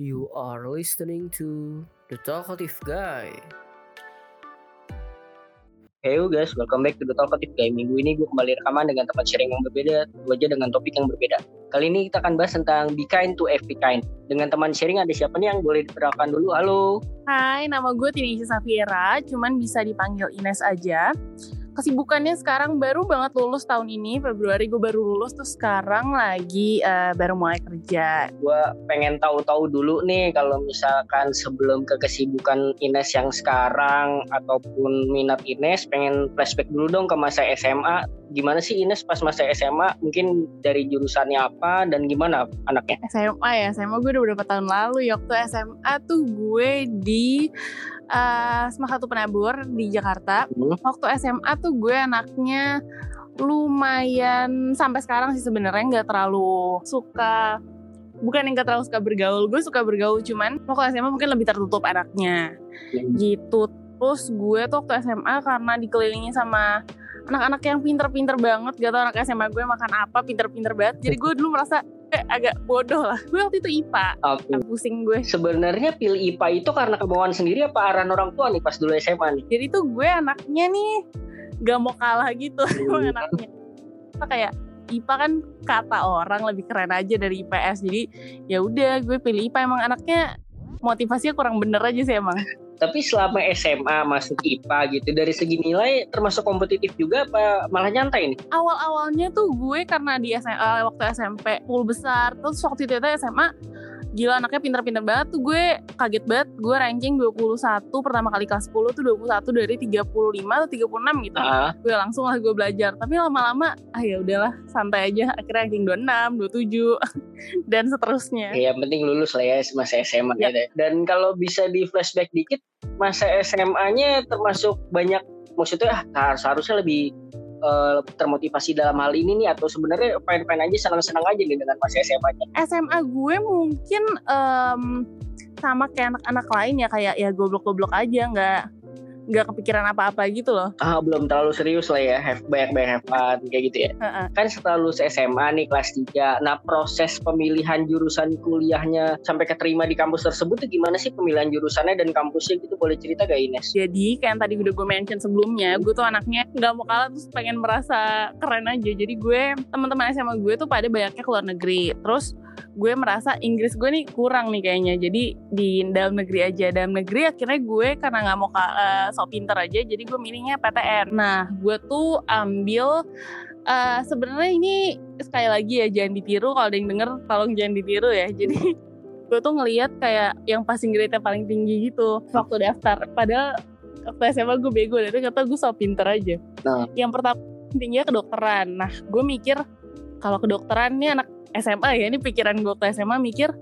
You are listening to The Talkative Guy. Hey guys, welcome back to The Talkative Guy. Minggu ini gue kembali rekaman dengan tempat sharing yang berbeda, gue aja dengan topik yang berbeda. Kali ini kita akan bahas tentang Be Kind to Every Kind. Dengan teman sharing ada siapa nih yang boleh diperkenalkan dulu? Halo. Hai, nama gue Tinisha Safira, cuman bisa dipanggil Ines aja kesibukannya sekarang baru banget lulus tahun ini Februari gue baru lulus tuh sekarang lagi uh, baru mulai kerja. Gue pengen tahu-tahu dulu nih kalau misalkan sebelum ke kesibukan Ines yang sekarang ataupun minat Ines pengen flashback dulu dong ke masa SMA gimana sih Ines pas masa SMA mungkin dari jurusannya apa dan gimana anaknya? SMA ya SMA gue udah beberapa tahun lalu. Ya waktu SMA tuh gue di uh, Semak Penabur di Jakarta. Hmm. Waktu SMA tuh gue anaknya lumayan sampai sekarang sih sebenarnya nggak terlalu suka bukan yang gak terlalu suka bergaul gue suka bergaul cuman waktu SMA mungkin lebih tertutup anaknya hmm. gitu terus gue tuh waktu SMA karena dikelilingi sama anak-anak yang pinter-pinter banget gak tau anak SMA gue makan apa pinter-pinter banget jadi gue dulu merasa agak bodoh lah. Gue waktu itu IPA. Okay. Pusing gue. Sebenarnya pilih IPA itu karena kemauan sendiri apa arahan orang tua nih pas dulu SMA nih? Jadi tuh gue anaknya nih gak mau kalah gitu hmm. anaknya. Apa kayak IPA kan kata orang lebih keren aja dari IPS. Jadi ya udah gue pilih IPA emang anaknya motivasinya kurang bener aja sih emang. Tapi selama SMA masuk IPA gitu dari segi nilai termasuk kompetitif juga apa malah nyantai nih? Awal-awalnya tuh gue karena di SMA, waktu SMP full besar terus waktu itu SMA gila anaknya pinter-pinter banget tuh gue. Kaget banget gue ranking 21 pertama kali kelas 10 tuh 21 dari 35 atau 36 gitu. Uh. gue langsung lah gue belajar. Tapi lama-lama ah ya udahlah santai aja. Akhirnya ranking 26 27 dan seterusnya. Ya penting lulus lah ya masa SMA ya. ya dan kalau bisa di flashback dikit masa SMA-nya termasuk banyak maksudnya ah, seharusnya lebih uh, termotivasi dalam hal ini nih atau sebenarnya fine-fine aja senang-senang aja nih dengan masa SMA-nya? SMA gue mungkin um, sama kayak anak-anak lain ya kayak ya goblok-goblok aja nggak nggak kepikiran apa-apa gitu loh. Ah belum terlalu serius lah ya, have banyak banyak have fun kayak gitu ya. Uh-uh. Kan setelah lulus SMA nih kelas 3, nah proses pemilihan jurusan kuliahnya sampai keterima di kampus tersebut tuh gimana sih pemilihan jurusannya dan kampusnya gitu boleh cerita gak Ines? Jadi kayak yang tadi udah gue mention sebelumnya, gue tuh anaknya nggak mau kalah terus pengen merasa keren aja. Jadi gue teman-teman SMA gue tuh pada banyaknya keluar negeri. Terus gue merasa Inggris gue nih kurang nih kayaknya. Jadi di dalam negeri aja. Dalam negeri akhirnya gue karena nggak mau uh, sok pinter aja jadi gue milihnya PTN nah gue tuh ambil uh, sebenarnya ini sekali lagi ya jangan ditiru. Kalau ada yang denger tolong jangan ditiru ya. Jadi gue tuh ngelihat kayak yang passing grade paling tinggi gitu waktu daftar. Padahal waktu SMA gue bego dan kata gue sok pinter aja. Nah. yang pertama tingginya kedokteran. Nah gue mikir kalau kedokteran nih anak SMA ya ini pikiran gue ke SMA mikir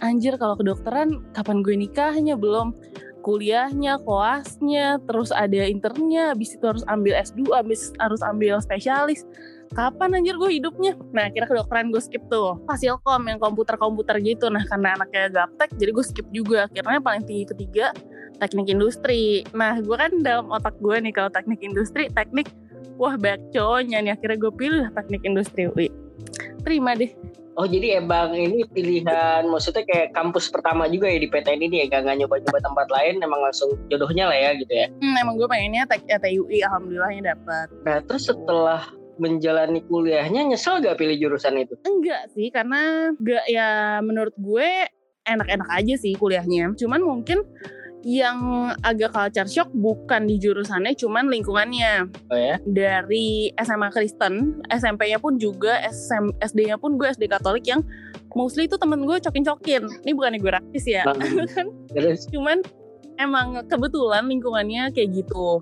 anjir kalau kedokteran kapan gue nikahnya belum kuliahnya, koasnya, terus ada internnya, habis itu harus ambil S2, habis harus ambil spesialis. Kapan anjir gue hidupnya? Nah, kira kedokteran gue skip tuh. Fasilkom yang komputer-komputer gitu. Nah, karena anaknya gaptek, jadi gue skip juga. Akhirnya paling tinggi ketiga, teknik industri. Nah, gue kan dalam otak gue nih, kalau teknik industri, teknik, wah banyak cowoknya nih. Akhirnya gue pilih teknik industri UI. Terima deh. Oh jadi emang ini pilihan maksudnya kayak kampus pertama juga ya di PTN ini ya gak, gak nyoba-nyoba tempat lain emang langsung jodohnya lah ya gitu ya. Hmm, emang gue pengennya TUI alhamdulillahnya dapat. Nah terus setelah menjalani kuliahnya nyesel gak pilih jurusan itu? Enggak sih karena gak ya menurut gue enak-enak aja sih kuliahnya. Cuman mungkin yang agak culture shock bukan di jurusannya cuman lingkungannya. Oh ya? Dari SMA Kristen SMP-nya pun juga SM, SD-nya pun gue SD Katolik yang mostly itu temen gue cokin-cokin. Ini bukan gue rasis ya. Kan cuman emang kebetulan lingkungannya kayak gitu.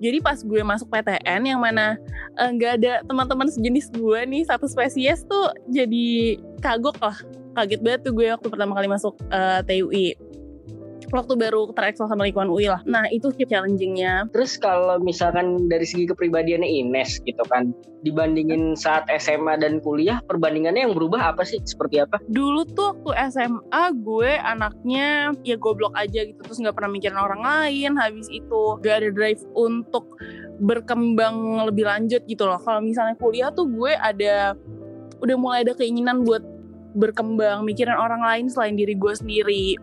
Jadi pas gue masuk PTN yang mana eh, nggak uh, ada teman-teman sejenis gue nih satu spesies tuh jadi kagok lah. Kaget banget tuh gue waktu pertama kali masuk uh, eh, TUI waktu baru terekspos sama lingkungan UI lah. Nah itu sih challengingnya. Terus kalau misalkan dari segi kepribadiannya Ines gitu kan, dibandingin saat SMA dan kuliah, perbandingannya yang berubah apa sih? Seperti apa? Dulu tuh waktu SMA gue anaknya ya goblok aja gitu, terus nggak pernah mikirin orang lain. Habis itu gak ada drive untuk berkembang lebih lanjut gitu loh. Kalau misalnya kuliah tuh gue ada udah mulai ada keinginan buat berkembang mikirin orang lain selain diri gue sendiri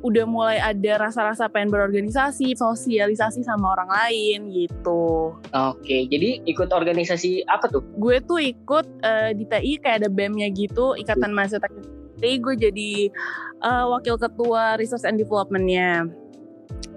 udah mulai ada rasa-rasa pengen berorganisasi, sosialisasi sama orang lain gitu. Oke, jadi ikut organisasi apa tuh? Gue tuh ikut uh, di TI kayak ada BEM-nya gitu, Ikatan Mahasiswa Teknik. Gue jadi uh, wakil ketua Research and Development-nya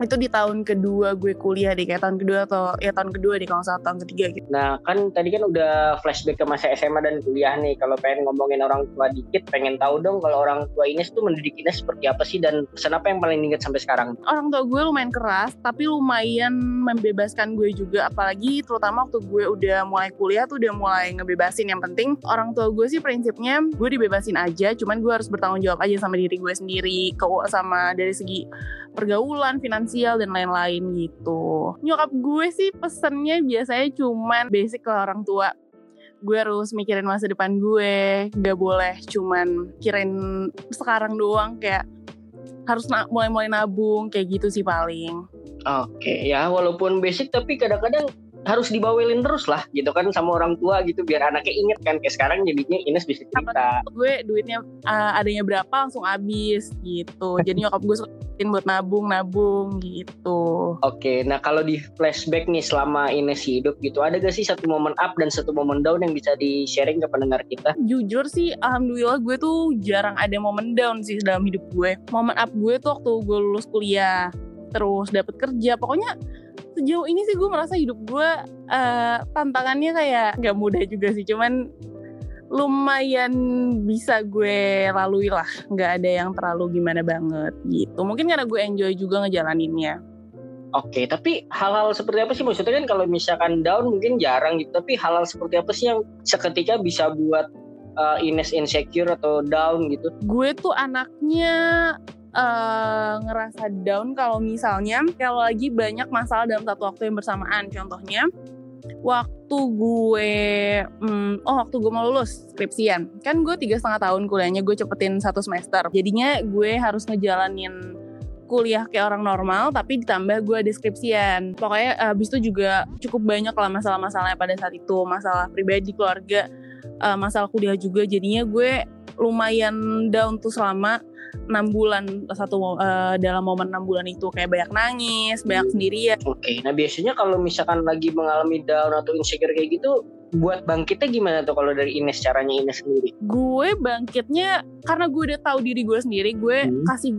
itu di tahun kedua gue kuliah deh kayak tahun kedua atau ya tahun kedua di kalau salah tahun ketiga gitu. Nah kan tadi kan udah flashback ke masa SMA dan kuliah nih. Kalau pengen ngomongin orang tua dikit, pengen tahu dong kalau orang tua Ines tuh mendidik Ines seperti apa sih dan pesan apa yang paling inget sampai sekarang? Orang tua gue lumayan keras, tapi lumayan membebaskan gue juga. Apalagi terutama waktu gue udah mulai kuliah tuh udah mulai ngebebasin. Yang penting orang tua gue sih prinsipnya gue dibebasin aja, cuman gue harus bertanggung jawab aja sama diri gue sendiri, ke sama dari segi pergaulan, finansial dan lain-lain gitu. Nyokap gue sih pesennya biasanya cuman basic ke orang tua. Gue harus mikirin masa depan gue, gak boleh cuman kirin sekarang doang kayak harus na mulai-mulai nabung kayak gitu sih paling. Oke ya walaupun basic tapi kadang-kadang harus dibawelin terus lah gitu kan sama orang tua gitu biar anaknya inget kan kayak sekarang jadinya Ines bisa cerita. gue duitnya uh, adanya berapa langsung habis gitu. Jadi nyokap gue sukain buat nabung nabung gitu. Oke nah kalau di flashback nih selama Ines hidup gitu ada gak sih satu momen up dan satu momen down yang bisa di sharing ke pendengar kita? Jujur sih alhamdulillah gue tuh jarang ada momen down sih dalam hidup gue. Momen up gue tuh waktu gue lulus kuliah terus dapat kerja. Pokoknya sejauh ini sih gue merasa hidup gue uh, tantangannya kayak nggak mudah juga sih. Cuman lumayan bisa gue lalui lah. Nggak ada yang terlalu gimana banget gitu. Mungkin karena gue enjoy juga ngejalaninnya. Oke, tapi hal-hal seperti apa sih? Maksudnya kan kalau misalkan down mungkin jarang gitu, tapi hal-hal seperti apa sih yang seketika bisa buat uh, Ines insecure atau down gitu? Gue tuh anaknya uh, ngerasa down kalau misalnya kalau lagi banyak masalah dalam satu waktu yang bersamaan. Contohnya waktu gue hmm, oh waktu gue mau lulus skripsian. Kan gue tiga setengah tahun kuliahnya gue cepetin satu semester. Jadinya gue harus ngejalanin kuliah kayak orang normal tapi ditambah gue deskripsian pokoknya abis itu juga cukup banyak lah masalah-masalahnya pada saat itu. Masalah pribadi keluarga uh, masalah kuliah juga. Jadinya gue lumayan down tuh selama enam bulan satu uh, dalam momen enam bulan itu kayak banyak nangis, banyak sendirian. Oke, okay. nah biasanya kalau misalkan lagi mengalami down atau insecure kayak gitu, buat bangkitnya gimana tuh kalau dari Ines caranya Ines sendiri? Gue bangkitnya karena gue udah tahu diri gue sendiri, gue hmm. kasih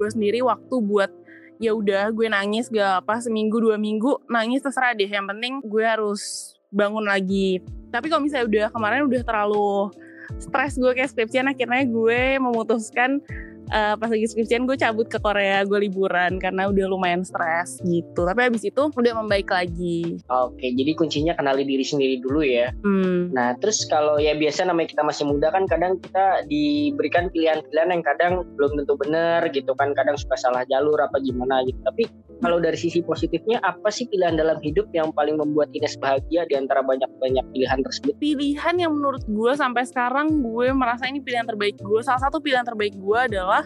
gue sendiri waktu buat ya udah gue nangis gak apa seminggu dua minggu nangis terserah deh yang penting gue harus bangun lagi tapi kalau misalnya udah kemarin udah terlalu stres gue kayak skripsian akhirnya gue memutuskan uh, pas lagi skripsian gue cabut ke Korea gue liburan karena udah lumayan stres gitu tapi habis itu udah membaik lagi oke jadi kuncinya kenali diri sendiri dulu ya hmm. nah terus kalau ya biasa namanya kita masih muda kan kadang kita diberikan pilihan-pilihan yang kadang belum tentu benar gitu kan kadang suka salah jalur apa gimana gitu tapi kalau dari sisi positifnya apa sih pilihan dalam hidup yang paling membuat Ines bahagia di antara banyak-banyak pilihan tersebut? Pilihan yang menurut gue sampai sekarang gue merasa ini pilihan terbaik gue. Salah satu pilihan terbaik gue adalah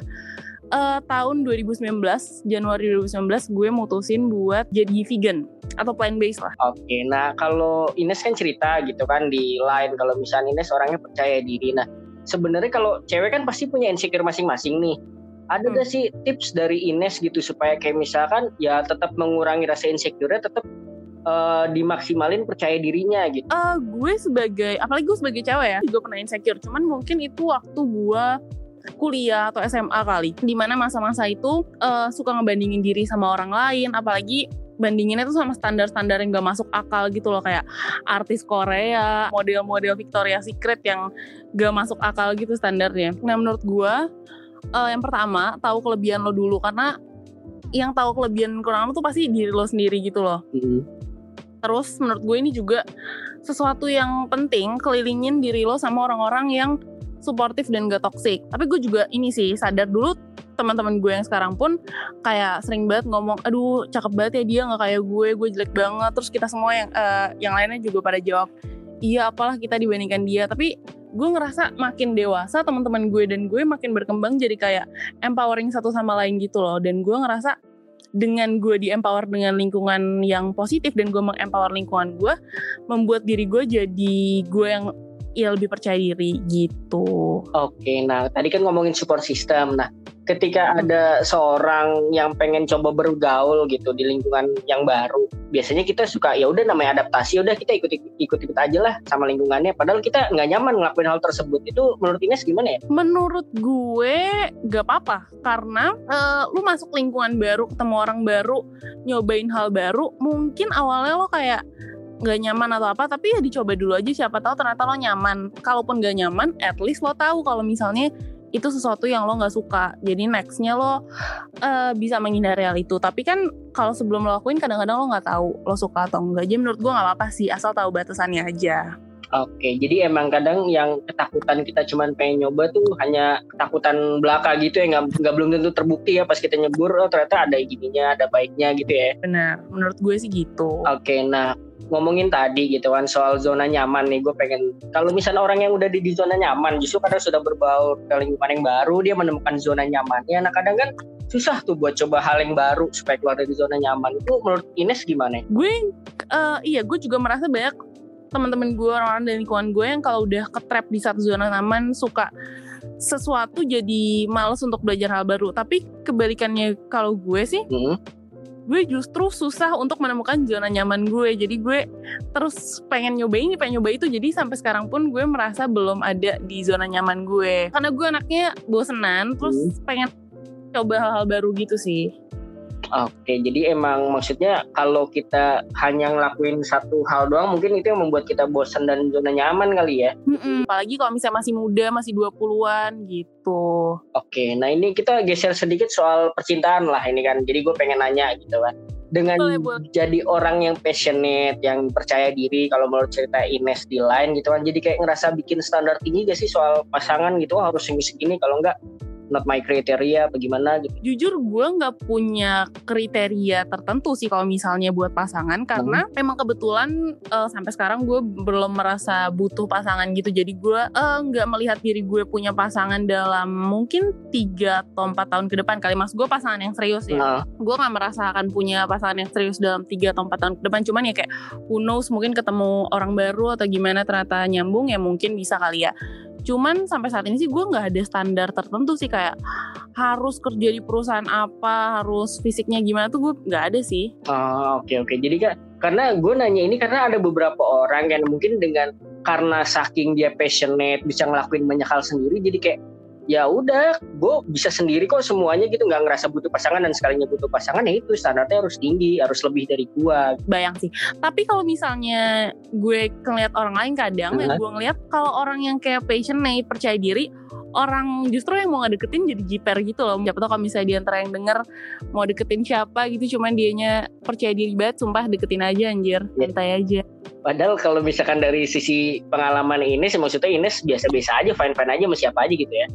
uh, tahun 2019 Januari 2019 gue mutusin buat jadi vegan atau plant based lah. Oke, nah kalau Ines kan cerita gitu kan di line kalau misalnya Ines orangnya percaya diri. Nah sebenarnya kalau cewek kan pasti punya insecure masing-masing nih ada hmm. gak sih tips dari Ines gitu supaya kayak misalkan ya tetap mengurangi rasa insecure tetap uh, dimaksimalin percaya dirinya gitu? Uh, gue sebagai apalagi gue sebagai cewek ya gue pernah insecure cuman mungkin itu waktu gue kuliah atau SMA kali di mana masa-masa itu uh, suka ngebandingin diri sama orang lain apalagi bandinginnya tuh sama standar-standar yang gak masuk akal gitu loh kayak artis Korea, model-model Victoria Secret yang gak masuk akal gitu standarnya. Nah menurut gue uh, yang pertama tahu kelebihan lo dulu karena yang tahu kelebihan kurang lo tuh pasti diri lo sendiri gitu loh. Mm-hmm. Terus menurut gue ini juga sesuatu yang penting kelilingin diri lo sama orang-orang yang suportif dan gak toxic. Tapi gue juga ini sih sadar dulu teman-teman gue yang sekarang pun kayak sering banget ngomong, aduh cakep banget ya dia nggak kayak gue, gue jelek banget. Terus kita semua yang uh, yang lainnya juga pada jawab, iya apalah kita dibandingkan dia. Tapi gue ngerasa makin dewasa teman-teman gue dan gue makin berkembang jadi kayak empowering satu sama lain gitu loh dan gue ngerasa dengan gue di empower dengan lingkungan yang positif dan gue mengempower lingkungan gue membuat diri gue jadi gue yang ya lebih percaya diri gitu. Oke, nah tadi kan ngomongin support system. Nah, ketika ada seorang yang pengen coba bergaul gitu di lingkungan yang baru, biasanya kita suka ya udah namanya adaptasi, udah kita ikut ikut ikut aja lah sama lingkungannya. Padahal kita nggak nyaman ngelakuin hal tersebut. Itu menurut Ines gimana ya? Menurut gue gak apa-apa karena uh, lu masuk lingkungan baru, ketemu orang baru, nyobain hal baru, mungkin awalnya lo kayak nggak nyaman atau apa tapi ya dicoba dulu aja siapa tahu ternyata lo nyaman. Kalaupun gak nyaman at least lo tahu kalau misalnya itu sesuatu yang lo nggak suka. Jadi nextnya lo uh, bisa menghindari hal itu. Tapi kan kalau sebelum lo lakuin kadang-kadang lo nggak tahu lo suka atau enggak jadi menurut gue nggak apa-apa sih asal tahu batasannya aja. Oke, jadi emang kadang yang ketakutan kita cuman pengen nyoba tuh hanya ketakutan belaka gitu ya, nggak nggak belum tentu terbukti ya pas kita nyebur, oh ternyata ada gininya, ada baiknya gitu ya. Benar, menurut gue sih gitu. Oke, nah ngomongin tadi gitu kan soal zona nyaman nih, gue pengen kalau misalnya orang yang udah di, di zona nyaman, justru kadang sudah berbaur ke lingkungan yang baru, dia menemukan zona nyamannya. Nah kadang kan susah tuh buat coba hal yang baru supaya keluar dari zona nyaman. Itu menurut Ines gimana? Gue, uh, iya, gue juga merasa banyak teman-teman gue orang-orang dari lingkungan gue yang kalau udah ketrap di satu zona nyaman suka sesuatu jadi males untuk belajar hal baru tapi kebalikannya kalau gue sih hmm. Gue justru susah untuk menemukan zona nyaman gue. Jadi gue terus pengen nyoba ini pengen nyoba itu. Jadi sampai sekarang pun gue merasa belum ada di zona nyaman gue. Karena gue anaknya bosenan terus hmm. pengen coba hal-hal baru gitu sih Oke, jadi emang maksudnya kalau kita hanya ngelakuin satu hal doang mungkin itu yang membuat kita bosan dan zona nyaman kali ya. Mm-mm, apalagi kalau misalnya masih muda, masih 20-an gitu. Oke, nah ini kita geser sedikit soal percintaan lah ini kan. Jadi gue pengen nanya gitu kan. Dengan boleh, boleh. jadi orang yang passionate, yang percaya diri kalau menurut cerita Ines di line gitu kan. Jadi kayak ngerasa bikin standar tinggi gak sih soal pasangan gitu harus segini-segini kalau enggak not my kriteria bagaimana gitu. Jujur gue nggak punya kriteria tertentu sih kalau misalnya buat pasangan karena hmm. memang kebetulan uh, sampai sekarang gue belum merasa butuh pasangan gitu. Jadi gue uh, nggak melihat diri gue punya pasangan dalam mungkin tiga atau empat tahun ke depan kali. Mas gue pasangan yang serius ya. Nah. gue nggak merasa akan punya pasangan yang serius dalam tiga atau empat tahun ke depan. Cuman ya kayak who knows mungkin ketemu orang baru atau gimana ternyata nyambung ya mungkin bisa kali ya Cuman sampai saat ini sih gue nggak ada standar tertentu sih kayak harus kerja di perusahaan apa, harus fisiknya gimana tuh gue nggak ada sih. Oh oke okay, oke. Okay. Jadi kan karena gue nanya ini karena ada beberapa orang yang mungkin dengan karena saking dia passionate bisa ngelakuin banyak hal sendiri jadi kayak ya udah gue bisa sendiri kok semuanya gitu nggak ngerasa butuh pasangan dan sekalinya butuh pasangan ya itu standarnya harus tinggi harus lebih dari gue bayang sih. Tapi kalau misalnya gue ngeliat orang lain kadang uh -huh. ya gue ngeliat kalau orang yang kayak passionate percaya diri orang justru yang mau ngedeketin jadi jiper gitu loh. Siapa tau kalau misalnya di antara yang denger mau deketin siapa gitu cuman dianya percaya diri banget sumpah deketin aja anjir. Iya. santai aja. Padahal kalau misalkan dari sisi pengalaman ini, maksudnya Ines biasa-biasa aja, fine-fine aja sama siapa aja gitu ya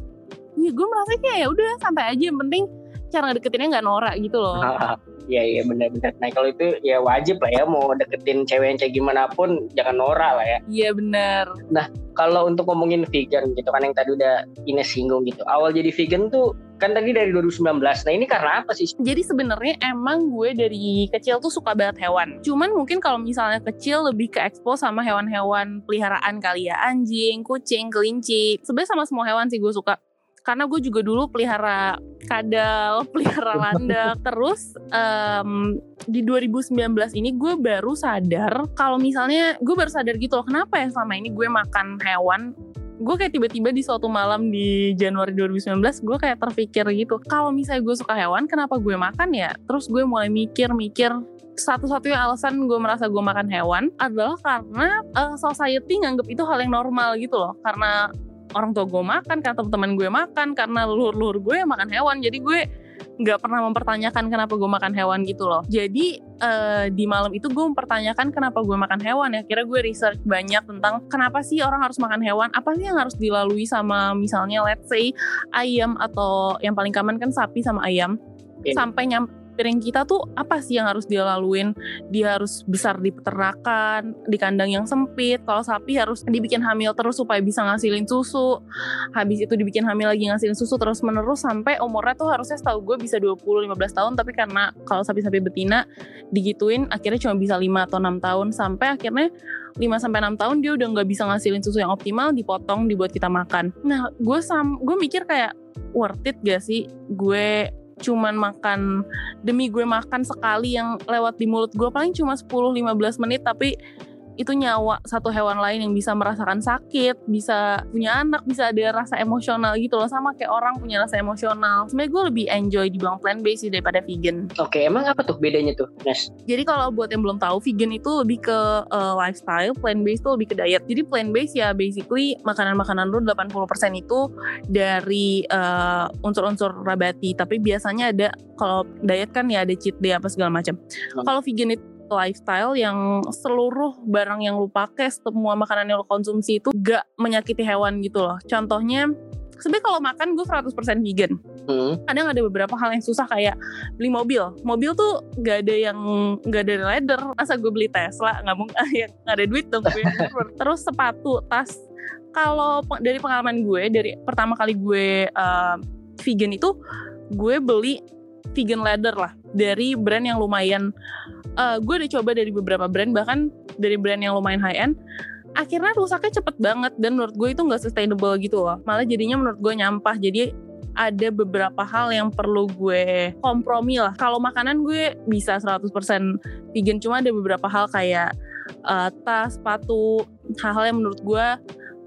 iya gue merasa kayak ya udah santai aja yang penting cara ngedeketinnya nggak norak gitu loh Iya iya benar-benar. Nah kalau itu ya wajib lah ya mau deketin cewek yang kayak gimana pun jangan norak lah ya. Iya benar. Nah kalau untuk ngomongin vegan gitu kan yang tadi udah Ines singgung gitu. Awal jadi vegan tuh kan tadi dari 2019. Nah ini karena apa sih? Jadi sebenarnya emang gue dari kecil tuh suka banget hewan. Cuman mungkin kalau misalnya kecil lebih ke expose sama hewan-hewan peliharaan kali ya. Anjing, kucing, kelinci. Sebenarnya sama semua hewan sih gue suka karena gue juga dulu pelihara kadal, pelihara landak. Terus um, di 2019 ini gue baru sadar kalau misalnya gue baru sadar gitu loh kenapa ya selama ini gue makan hewan? Gue kayak tiba-tiba di suatu malam di Januari 2019 gue kayak terpikir gitu kalau misalnya gue suka hewan kenapa gue makan ya? Terus gue mulai mikir-mikir satu-satunya alasan gue merasa gue makan hewan adalah karena uh, society nganggap itu hal yang normal gitu loh. Karena orang tua gue makan karena teman-teman gue makan karena luhur-luhur gue yang makan hewan. Jadi gue nggak pernah mempertanyakan kenapa gue makan hewan gitu loh. Jadi uh, di malam itu gue mempertanyakan kenapa gue makan hewan. Ya kira gue research banyak tentang kenapa sih orang harus makan hewan. Apa sih yang harus dilalui sama misalnya let's say ayam atau yang paling common kan sapi sama ayam. Yeah. sampai nyampe piring kita tuh apa sih yang harus dia laluin? Dia harus besar di peternakan di kandang yang sempit kalau sapi harus dibikin hamil terus supaya bisa ngasilin susu. Habis itu dibikin hamil lagi ngasilin susu terus menerus sampai umurnya tuh harusnya setahu gue bisa 20-15 tahun tapi karena kalau sapi-sapi betina digituin akhirnya cuma bisa 5 atau 6 tahun. Sampai akhirnya 5 sampai 6 tahun dia udah nggak bisa ngasilin susu yang optimal dipotong dibuat kita makan. Nah, gue sam gue mikir kayak worth it gak sih gue cuman makan demi gue makan sekali yang lewat di mulut gue paling cuma 10-15 menit tapi itu nyawa satu hewan lain yang bisa merasakan sakit, bisa punya anak, bisa ada rasa emosional gitu loh sama kayak orang punya rasa emosional. Sebenarnya gue lebih enjoy di bawang plant based sih daripada vegan. Oke, emang apa tuh bedanya tuh, Nes? Jadi kalau buat yang belum tahu, vegan itu lebih ke uh, lifestyle, plant based itu lebih ke diet. Jadi plant based ya basically makanan-makanan lu 80% itu dari uh, unsur-unsur nabati, tapi biasanya ada kalau diet kan ya ada cheat day apa segala macam. Hmm. Kalau vegan itu lifestyle yang seluruh barang yang lu pakai, semua makanan yang lu konsumsi itu gak menyakiti hewan gitu loh. Contohnya, sebenarnya kalau makan gue 100% vegan. Hmm. Kadang ada beberapa hal yang susah kayak beli mobil. Mobil tuh gak ada yang gak ada leather. Masa gue beli Tesla nggak mungkin ya nggak ada duit dong gue. Terus sepatu, tas. Kalau dari pengalaman gue dari pertama kali gue uh, vegan itu gue beli vegan leather lah dari brand yang lumayan uh, gue udah coba dari beberapa brand bahkan dari brand yang lumayan high end akhirnya rusaknya cepet banget dan menurut gue itu nggak sustainable gitu loh. Malah jadinya menurut gue nyampah. Jadi ada beberapa hal yang perlu gue kompromi lah. Kalau makanan gue bisa 100% vegan cuma ada beberapa hal kayak uh, tas, sepatu hal-hal yang menurut gue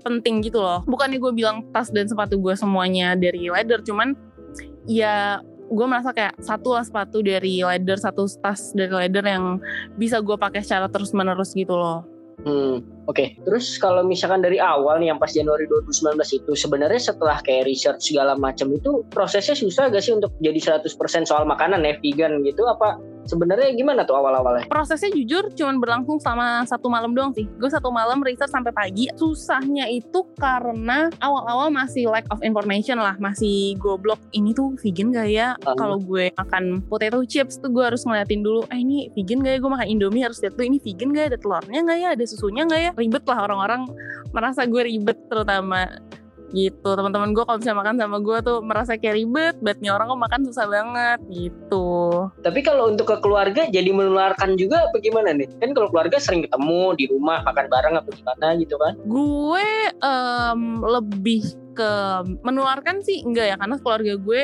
penting gitu loh. Bukannya gue bilang tas dan sepatu gue semuanya dari leather cuman ya gue merasa kayak satu lah sepatu dari leather satu tas dari leather yang bisa gue pakai secara terus menerus gitu loh Hmm, oke. Terus kalau misalkan dari awal nih yang pas Januari 2019 itu sebenarnya setelah kayak research segala macam itu prosesnya susah gak sih untuk jadi 100% soal makanan ya vegan gitu apa sebenarnya gimana tuh awal-awalnya? prosesnya jujur cuman berlangsung selama satu malam doang sih. Gue satu malam research sampai pagi. Susahnya itu karena awal-awal masih lack of information lah. Masih goblok ini tuh vegan gak ya? Hmm. kalau gue makan potato chips tuh gue harus ngeliatin dulu eh ini vegan gak ya? Gue makan indomie harus lihat tuh ini vegan gak ya? Ada telurnya gak ya? Ada susunya gak ya? Ribet lah orang-orang. Merasa gue ribet terutama gitu teman-teman gue kalau misalnya makan sama gue tuh merasa kayak ribet nih orang kok makan susah banget gitu Tapi kalau untuk ke keluarga jadi menularkan juga apa gimana nih? Kan kalau keluarga sering ketemu di rumah makan bareng apa gimana gitu kan? gue em, lebih ke menularkan sih enggak ya karena keluarga gue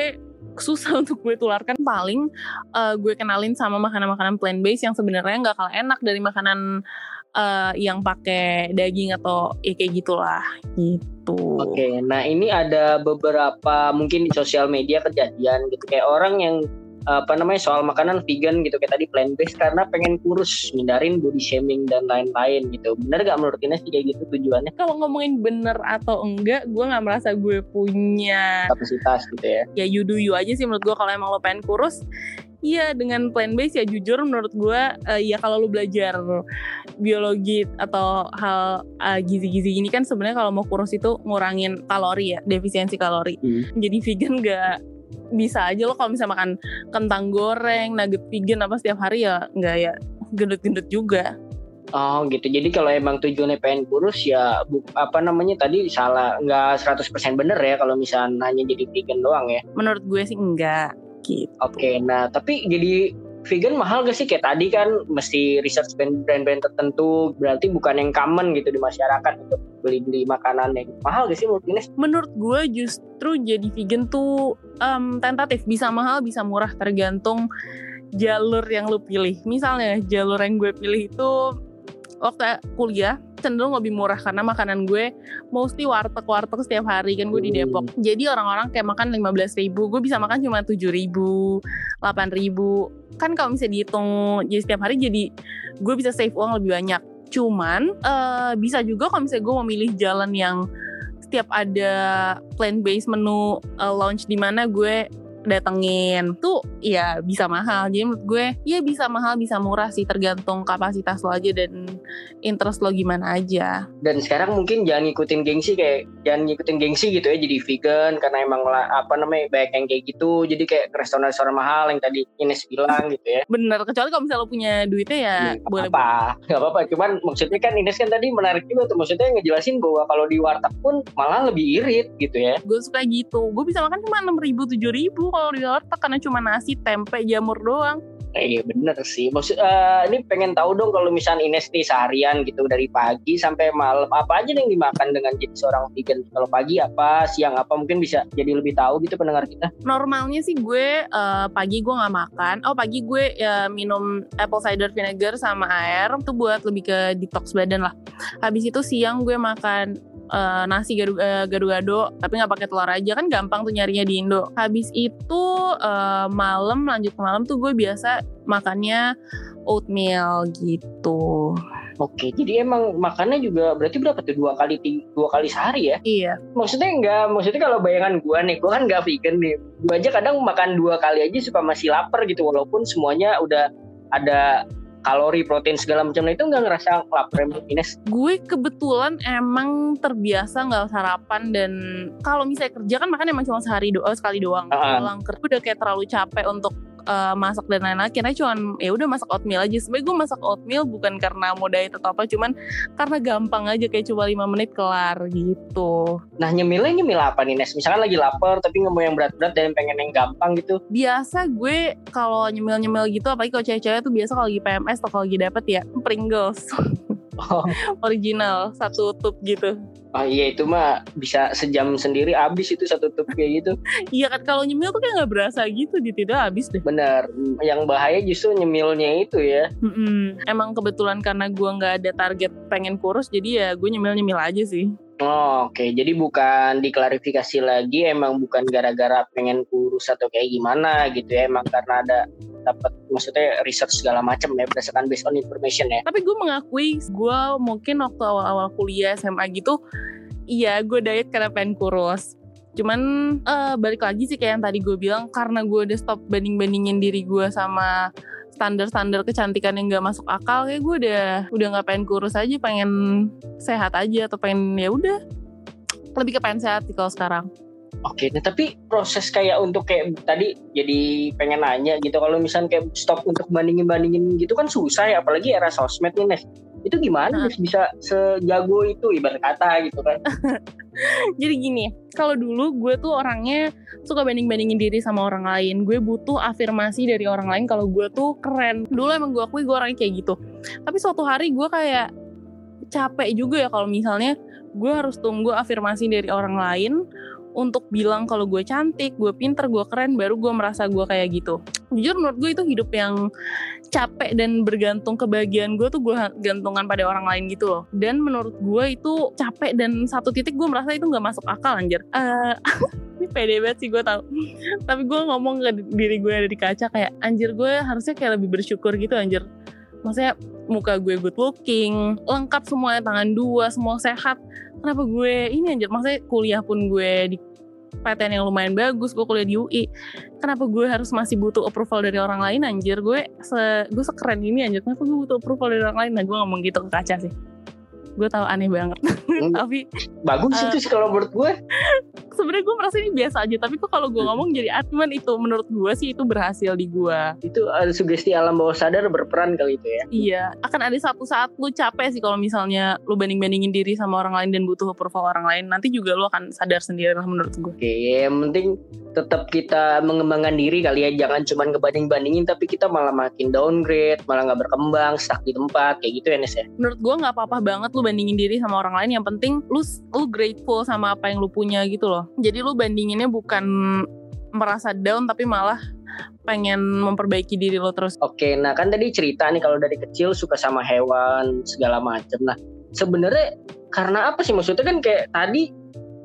susah untuk gue tularkan paling eh, gue kenalin sama makanan-makanan plant based yang sebenarnya nggak kalah enak dari makanan eh, yang pakai daging atau ya kayak gitulah gitu. Oke, nah ini ada beberapa mungkin di sosial media kejadian gitu kayak orang yang apa namanya soal makanan vegan gitu kayak tadi plant based karena pengen kurus, hindarin body shaming dan lain-lain gitu. Bener gak menurut Ines kayak gitu tujuannya Kalau ngomongin bener atau enggak, gue nggak merasa gue punya kapasitas gitu ya? ya you do you aja sih menurut gue kalau emang lo pengen kurus Iya dengan plant based ya jujur menurut gue eh, ya kalau lu belajar biologi atau hal eh, gizi-gizi ini kan sebenarnya kalau mau kurus itu ngurangin kalori ya defisiensi kalori. Hmm. Jadi vegan nggak bisa aja lo kalau misalnya makan kentang goreng, nugget vegan apa setiap hari ya nggak ya gendut-gendut juga. Oh gitu. Jadi kalau emang tujuannya pengen kurus ya bu- apa namanya tadi salah nggak 100% bener ya kalau misalnya hanya jadi vegan doang ya. Menurut gue sih enggak gitu. Oke, nah tapi jadi vegan mahal gak sih kayak tadi kan mesti research brand- brand-brand tertentu berarti bukan yang common gitu di masyarakat untuk beli-beli makanannya. Mahal gak sih menurut Ines? menurut gue justru jadi vegan tuh em, tentatif bisa mahal bisa murah tergantung jalur yang lu pilih misalnya jalur yang gue pilih itu waktu kuliah cenderung lebih murah karena makanan gue mostly warteg-warteg setiap hari kan gue di Hmm. Depok. Jadi orang-orang kayak makan 15 ribu gue bisa makan cuma 7 ribu 8 ribu. Kan kalau misalnya dihitung jadi setiap hari jadi gue bisa save uang lebih banyak. Cuman eh, bisa juga kalau misalnya gue mau milih jalan yang setiap ada plant based menu uh, launch di mana gue datengin tuh ya bisa mahal. Jadi menurut gue ya bisa mahal bisa murah sih tergantung kapasitas lo aja dan interest lo gimana aja. Dan sekarang mungkin jangan ngikutin gengsi kayak jangan ngikutin gengsi gitu ya jadi vegan karena emang lah apa namanya banyak yang kayak gitu. Jadi kayak ke restoran-restoran mahal yang tadi Ines bilang gitu ya. Bener kecuali kalau misalnya lo punya duitnya ya, Ya, boleh apa nggak apa-apa cuman maksudnya kan Ines kan tadi menarik juga tuh. Maksudnya ngejelasin bahwa kalau di warteg pun malah lebih irit gitu ya. Gue suka gitu. Gue bisa makan cuma enam ribu tujuh ribu kalau di warteg karena cuma nasi tempe jamur doang Eh, iya bener sih. Maksud eh, ini pengen tahu dong kalau misalnya Ines nih seharian gitu dari pagi sampai malam apa aja yang dimakan dengan jadi seorang vegan. Kalau pagi apa, siang apa mungkin bisa jadi lebih tahu gitu pendengar kita. normalnya sih gue eh, pagi gue nggak makan oh pagi gue ya, minum apple cider vinegar sama air itu buat lebih ke detox badan lah habis itu siang gue makan eh, nasi eh, gado-gado tapi nggak pakai telur aja. Kan gampang tuh nyarinya di Indo. Habis itu eh, malam lanjut ke malam tuh gue biasa makannya oatmeal gitu. Oke, jadi emang makannya juga berarti berapa tuh? Dua kali dua kali sehari ya? iya. Maksudnya enggak, maksudnya kalau bayangan gua nih, gua kan nggak vegan nih. Gua aja kadang makan dua kali aja suka masih lapar gitu walaupun semuanya udah ada kalori, protein segala macam nah itu nggak ngerasa lapar Ines. gue kebetulan emang terbiasa nggak sarapan dan kalau misalnya kerja kan makan emang cuma sehari doang sekali doang Ah. pulang kerja udah kayak terlalu capek untuk eh, masak dan lain-lain akhirnya cuman ya udah masak oatmeal aja. Sebenarnya gue masak oatmeal bukan karena mau diet atau apa cuman karena gampang aja kayak cuma lima menit kelar gitu. Nah nyemilnya nyemil apa nih Nes? Misalkan lagi lapar tapi nggak mau yang berat-berat dan pengen yang gampang gitu. biasa gue kalau nyemil-nyemil gitu apalagi kalau cewek-cewek tuh biasa kalau lagi PMS atau kalau lagi dapet ya Pringles. Oh, original satu tube gitu oh iya itu mah bisa sejam sendiri habis itu satu tub kayak gitu. iya kan kalau nyemil tuh kayak nggak berasa gitu di tidak habis deh Bener. Yang bahaya justru nyemilnya itu ya. Mm-mm. Emang kebetulan karena gue nggak ada target pengen kurus, jadi ya gue nyemil-nyemil aja sih. Oh, Oke, jadi bukan diklarifikasi lagi, emang bukan gara-gara pengen kurus atau kayak gimana gitu ya, emang karena ada dapat maksudnya research segala macam ya berdasarkan based on information ya. Tapi gue mengakui, gue mungkin waktu awal-awal kuliah SMA gitu, iya gue diet karena pengen kurus. Cuman eh, balik lagi sih kayak yang tadi gue bilang, karena gue udah stop banding-bandingin diri gue sama standar-standar kecantikan yang gak masuk akal, kayak gue udah udah nggak pengen kurus aja, pengen sehat aja atau pengen ya udah lebih ke pengen sehat sih kalau sekarang. Oke, nah tapi proses kayak untuk kayak tadi jadi pengen nanya gitu, kalau misalnya kayak stop untuk bandingin-bandingin gitu kan susah ya, apalagi era sosmed nih Nes. Itu gimana Nah. Bisa sejago itu ibarat kata gitu kan? Jadi gini, kalau dulu gue tuh orangnya suka banding-bandingin diri sama orang lain. Gue butuh afirmasi dari orang lain kalau gue tuh keren. Dulu emang gue akui gue orangnya kayak gitu. Tapi suatu hari gue kayak capek juga ya kalau misalnya gue harus tunggu afirmasi dari orang lain untuk bilang kalau gue cantik, gue pinter, gue keren, baru gue merasa gue kayak gitu. Jujur menurut gue itu hidup yang capek dan bergantung kebahagiaan gue tuh gue gantungan pada orang lain gitu loh. Dan menurut gue itu capek dan satu titik gue merasa itu nggak masuk akal anjir. Eh, ini pede banget sih gue tau. Tapi gue ngomong ke diri gue dari kaca kayak anjir gue harusnya kayak lebih bersyukur gitu anjir. Maksudnya muka gue good looking, lengkap semuanya tangan dua, semua sehat. Kenapa gue ini anjir? Maksudnya kuliah pun gue di PTN yang lumayan bagus, gue kuliah di UI. Kenapa gue harus masih butuh approval dari orang lain anjir? Gue se gue sekeren ini anjir. Kenapa gue butuh approval dari orang lain? Nah, gue ngomong gitu ke kaca sih. Gue tahu aneh banget. Hmm, Tapi Bagus Eh. itu sih kalau menurut gue. sebenarnya gue merasa ini biasa aja. Tapi kok kalau gue ngomong jadi admin itu menurut gue sih itu berhasil di gue. Itu ada sugesti alam bawah sadar berperan kali itu ya. Iya, akan ada satu saat lu capek sih kalau misalnya lu banding-bandingin diri sama orang lain dan butuh approval orang lain. Nanti juga lu akan sadar sendiri lah menurut gue. Oke, yang penting tetap kita mengembangkan diri kali ya. Jangan cuma ngebanding-bandingin tapi kita malah makin downgrade, malah nggak berkembang, stuck di tempat kayak gitu ya Nes ya. Menurut gue nggak apa-apa banget lu bandingin diri sama orang lain. Yang penting lu lu grateful sama apa yang lu punya gitu loh. Jadi lu bandinginnya bukan merasa down tapi malah pengen memperbaiki diri lo terus. Oke, nah kan tadi cerita nih kalau dari kecil suka sama hewan segala macam. Nah, sebenarnya karena apa sih maksudnya kan kayak tadi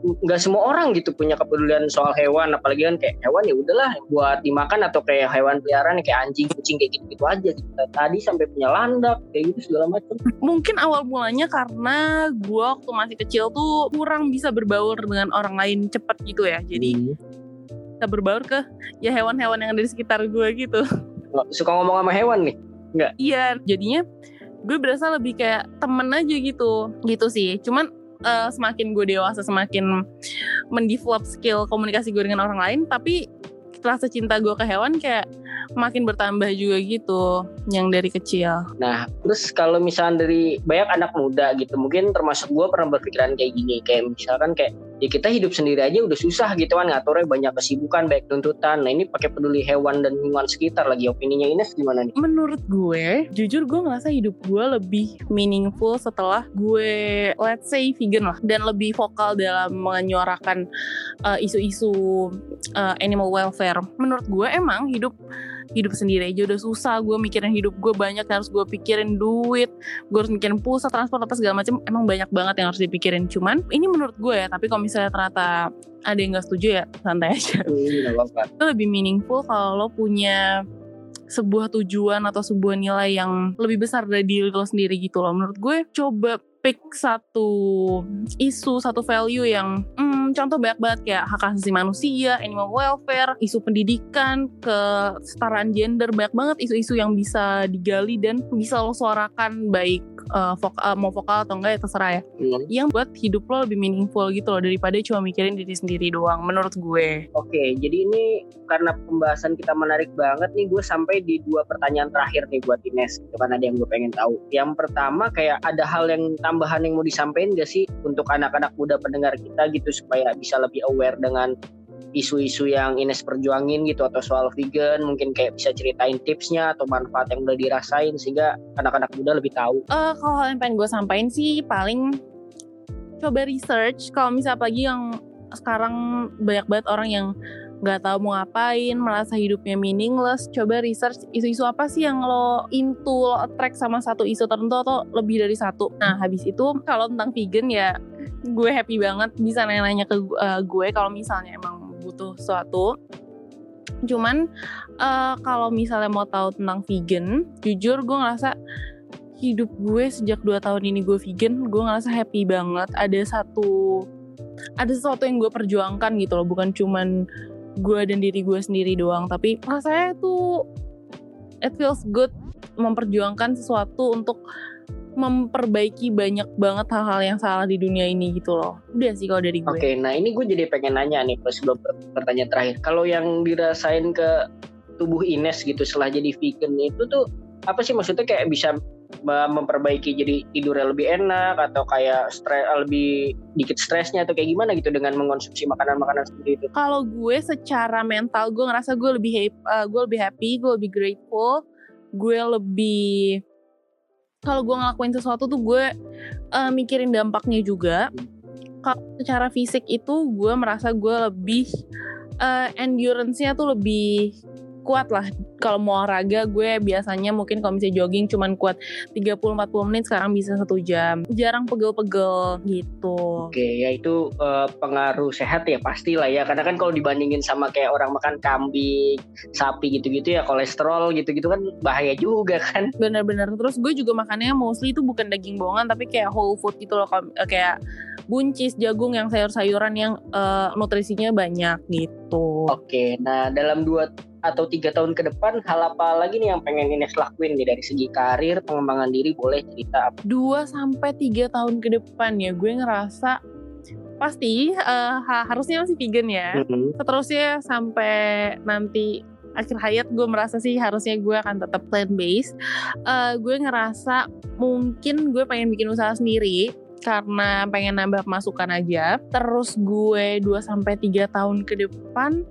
nggak semua orang gitu punya kepedulian soal hewan apalagi kan kayak hewan ya udahlah buat dimakan atau kayak hewan peliharaan kayak anjing kucing kayak gitu gitu aja gitu. tadi sampai punya landak kayak gitu segala macam. Mungkin awal mulanya karena gue waktu masih kecil tuh kurang bisa berbaur dengan orang lain cepet gitu ya. Jadi bisa berbaur ke ya hewan-hewan yang ada di sekitar gue gitu. Suka ngomong sama hewan nih? Iya jadinya gue berasa lebih kayak temen aja gitu. Gitu sih. Cuman uh, semakin gue dewasa semakin mendevelop skill komunikasi gue dengan orang lain tapi rasa cinta gue ke hewan kayak makin bertambah juga gitu yang dari kecil. Nah, terus kalau misalnya dari banyak anak muda gitu, mungkin termasuk gue pernah berpikiran kayak gini, kayak misalkan kayak ya kita hidup sendiri aja udah susah gitu kan ngaturnya banyak kesibukan baik tuntutan. Nah ini pakai peduli hewan dan lingkungan sekitar lagi. Opininya Ines gimana nih? Menurut gue jujur gue ngerasa hidup gue lebih meaningful setelah gue let's say vegan lah. Dan lebih vokal dalam menyuarakan uh, isu-isu uh, animal welfare. Menurut gue emang hidup hidup sendiri aja udah susah. Gue mikirin hidup gue banyak harus gue pikirin duit. Gue harus mikirin pulsa transport apa segala macam emang banyak banget yang harus dipikirin. Cuman ini menurut gue ya tapi kalau misalnya ternyata ada yang gak setuju ya santai aja. Itu lebih meaningful kalau lo punya sebuah tujuan atau sebuah nilai yang lebih besar dari diri lo sendiri gitu loh. Menurut gue coba pick satu isu satu value yang hmm, contoh banyak banget kayak hak asasi manusia, animal welfare, isu pendidikan, kesetaraan gender banyak banget isu-isu yang bisa digali dan bisa lo suarakan baik uh, vok uh, mau vokal atau enggak ya terserah ya. Hmm. Yang buat hidup lo lebih meaningful gitu loh daripada cuma mikirin diri sendiri doang menurut gue. Oke, jadi ini karena pembahasan kita menarik banget nih gue sampai di dua pertanyaan terakhir nih buat Ines. Itu kan ada yang gue pengen tahu. Yang pertama kayak ada hal yang tambahan yang mau disampaikan gak sih untuk anak-anak muda pendengar kita gitu supaya bisa lebih aware dengan isu-isu yang Ines perjuangin gitu atau soal vegan mungkin kayak bisa ceritain tipsnya atau manfaat yang udah dirasain sehingga anak-anak muda lebih tahu. Uh, kalau yang pengen gue sampaikan sih paling coba research kalau misalnya pagi yang sekarang banyak banget orang yang nggak tahu mau ngapain, merasa hidupnya meaningless, coba research isu-isu apa sih yang lo into, lo attract sama satu isu tertentu atau lebih dari satu. Nah, habis itu kalau tentang vegan ya gue happy banget bisa nanya-nanya ke uh, gue kalau misalnya emang butuh sesuatu. Cuman uh, kalau misalnya mau tahu tentang vegan jujur gue ngerasa hidup gue sejak 2 tahun ini gue vegan gue ngerasa happy banget. Ada satu ada sesuatu yang gue perjuangkan gitu loh. Bukan cuman gue dan diri gue sendiri doang tapi rasanya tuh it feels good memperjuangkan sesuatu untuk memperbaiki banyak banget hal-hal yang salah di dunia ini gitu loh. Udah sih kalau dari gue. Oke, okay, nah ini gue jadi pengen nanya nih sebelum pertanyaan terakhir. Kalau yang dirasain ke tubuh Ines gitu setelah jadi vegan itu tuh apa sih maksudnya kayak bisa memperbaiki jadi tidurnya lebih enak atau kayak stres lebih dikit stresnya atau kayak gimana gitu dengan mengonsumsi makanan-makanan seperti itu? Kalau gue secara mental gue ngerasa gue lebih happy, uh, gue lebih happy, gue lebih grateful, gue lebih kalau gue ngelakuin sesuatu tuh gue uh, mikirin dampaknya juga kalau secara fisik itu gue merasa gue lebih uh, endurance-nya tuh lebih kuat lah. Kalau mau olahraga gue biasanya mungkin kalau misalnya jogging cuman kuat 30-40 menit sekarang bisa satu jam. Jarang pegel-pegel gitu. Oke ya itu uh, pengaruh sehat ya pasti lah ya. Karena kan kalau dibandingin sama kayak orang makan kambing sapi gitu-gitu ya kolesterol gitu-gitu kan bahaya juga kan. Bener-bener. Terus gue juga makannya mostly itu bukan daging bohongan tapi kayak whole food gitu loh. Kayak buncis, jagung yang sayur-sayuran yang uh, nutrisinya banyak gitu. Oke, nah dalam dua atau tiga tahun ke depan hal apa lagi nih yang pengen Ines lakuin nih dari segi karir pengembangan diri boleh cerita apa? Dua sampai tiga tahun ke depan ya gue ngerasa pasti uh, harusnya masih vegan ya. Mm-hmm. Seterusnya sampai nanti akhir hayat gue merasa sih harusnya gue akan tetap plant based. Uh, gue ngerasa mungkin gue pengen bikin usaha sendiri karena pengen nambah masukan aja. Terus gue 2 sampai 3 tahun ke depan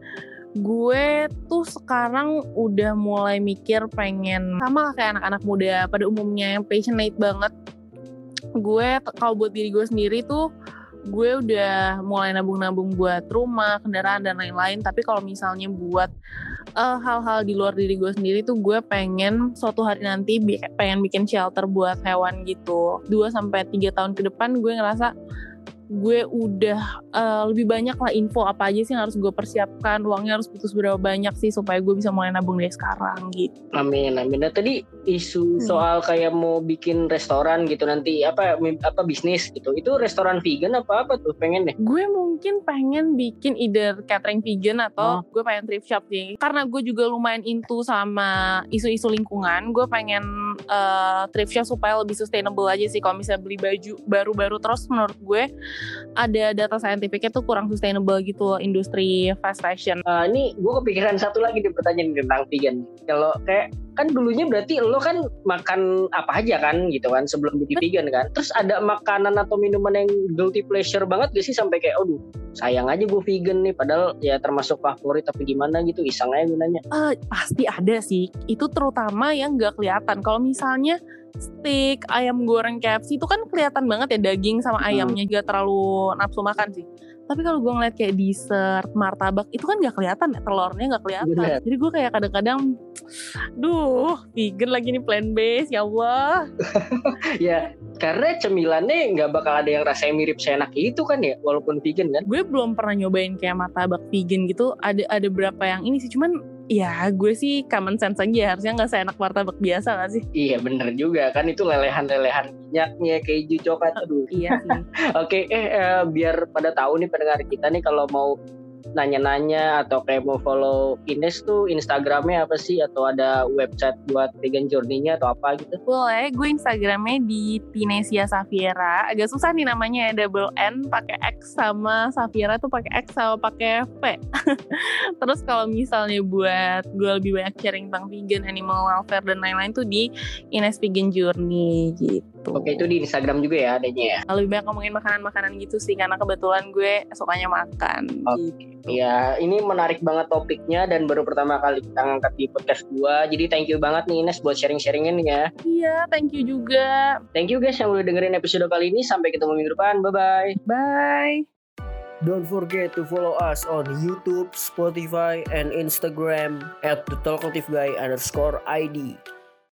gue tuh sekarang udah mulai mikir pengen sama kayak anak-anak muda pada umumnya yang passionate banget gue kalau buat diri gue sendiri tuh gue udah mulai nabung-nabung buat rumah, kendaraan dan lain-lain. Tapi kalau misalnya buat eh, hal-hal di luar diri gue sendiri tuh gue pengen suatu hari nanti pengen bikin shelter buat hewan gitu. 2 sampai tiga tahun ke depan gue ngerasa gue udah uh, lebih banyak lah info apa aja sih yang harus gue persiapkan uangnya harus putus berapa banyak sih supaya gue bisa mulai nabung dari sekarang gitu amin amin nah tadi isu hmm. soal kayak mau bikin restoran gitu nanti apa apa bisnis gitu itu restoran vegan apa apa tuh pengen deh gue mungkin pengen bikin either catering vegan atau oh. gue pengen thrift shop sih karena gue juga lumayan into sama isu-isu lingkungan gue pengen uh, thrift supaya lebih sustainable aja sih kalau misalnya beli baju baru-baru terus menurut gue ada data saintifiknya tuh kurang sustainable gitu industri fast fashion. Uh, ini gue kepikiran satu lagi di pertanyaan tentang vegan. Kalau kayak kan dulunya berarti lo kan makan apa aja kan gitu kan sebelum jadi vegan kan. Terus ada makanan atau minuman yang guilty pleasure banget gak sih sampai kayak aduh sayang aja gue vegan nih padahal ya termasuk favorit tapi gimana gitu iseng aja gunanya. Uh, pasti ada sih. Itu terutama yang gak kelihatan. Kalau misalnya steak, ayam goreng KFC itu kan kelihatan banget ya daging sama ayamnya juga terlalu nafsu makan sih. Tapi kalau gue ngeliat kayak dessert, martabak itu kan gak kelihatan ya telurnya gak kelihatan. Bener. Jadi gue kayak kadang-kadang, duh vegan lagi nih plant based ya Allah. ya karena cemilannya nggak bakal ada yang rasanya mirip seenak itu kan ya walaupun vegan kan. Gue belum pernah nyobain kayak martabak vegan gitu. Ada ada berapa yang ini sih cuman ya gue sih common sense aja. Harusnya nggak seenak martabak biasa gak sih? Iya bener juga. Kan itu lelehan-lelehan minyaknya keju coklat. Aduh. iya sih. Oke eh, eh biar pada tahu nih pendengar kita nih kalau mau nanya-nanya atau kayak mau follow Ines tuh Instagramnya apa sih atau ada website buat vegan journey-nya atau apa gitu? Boleh, gue Instagramnya di Tinesia Safiera. Agak susah nih namanya ya, double N pakai X sama Safiera tuh pakai X sama pakai V. Terus kalau misalnya buat gue lebih banyak sharing tentang vegan, animal welfare dan lain-lain tuh di Ines Vegan Journey gitu. Oke, itu di Instagram juga ya adanya ya. Lebih banyak ngomongin makanan-makanan gitu sih karena kebetulan gue sukanya makan. Oke. Gitu. Ya, ini menarik banget topiknya dan baru pertama kali kita ngangkat di podcast gua. Jadi thank you banget nih Ines buat sharing-sharingin ya. Iya, thank you juga. Thank you guys yang udah dengerin episode kali ini. Sampai ketemu minggu depan. Bye-bye. Bye. Don't forget to follow us on YouTube, Spotify, and Instagram at the Talkative Guy underscore ID.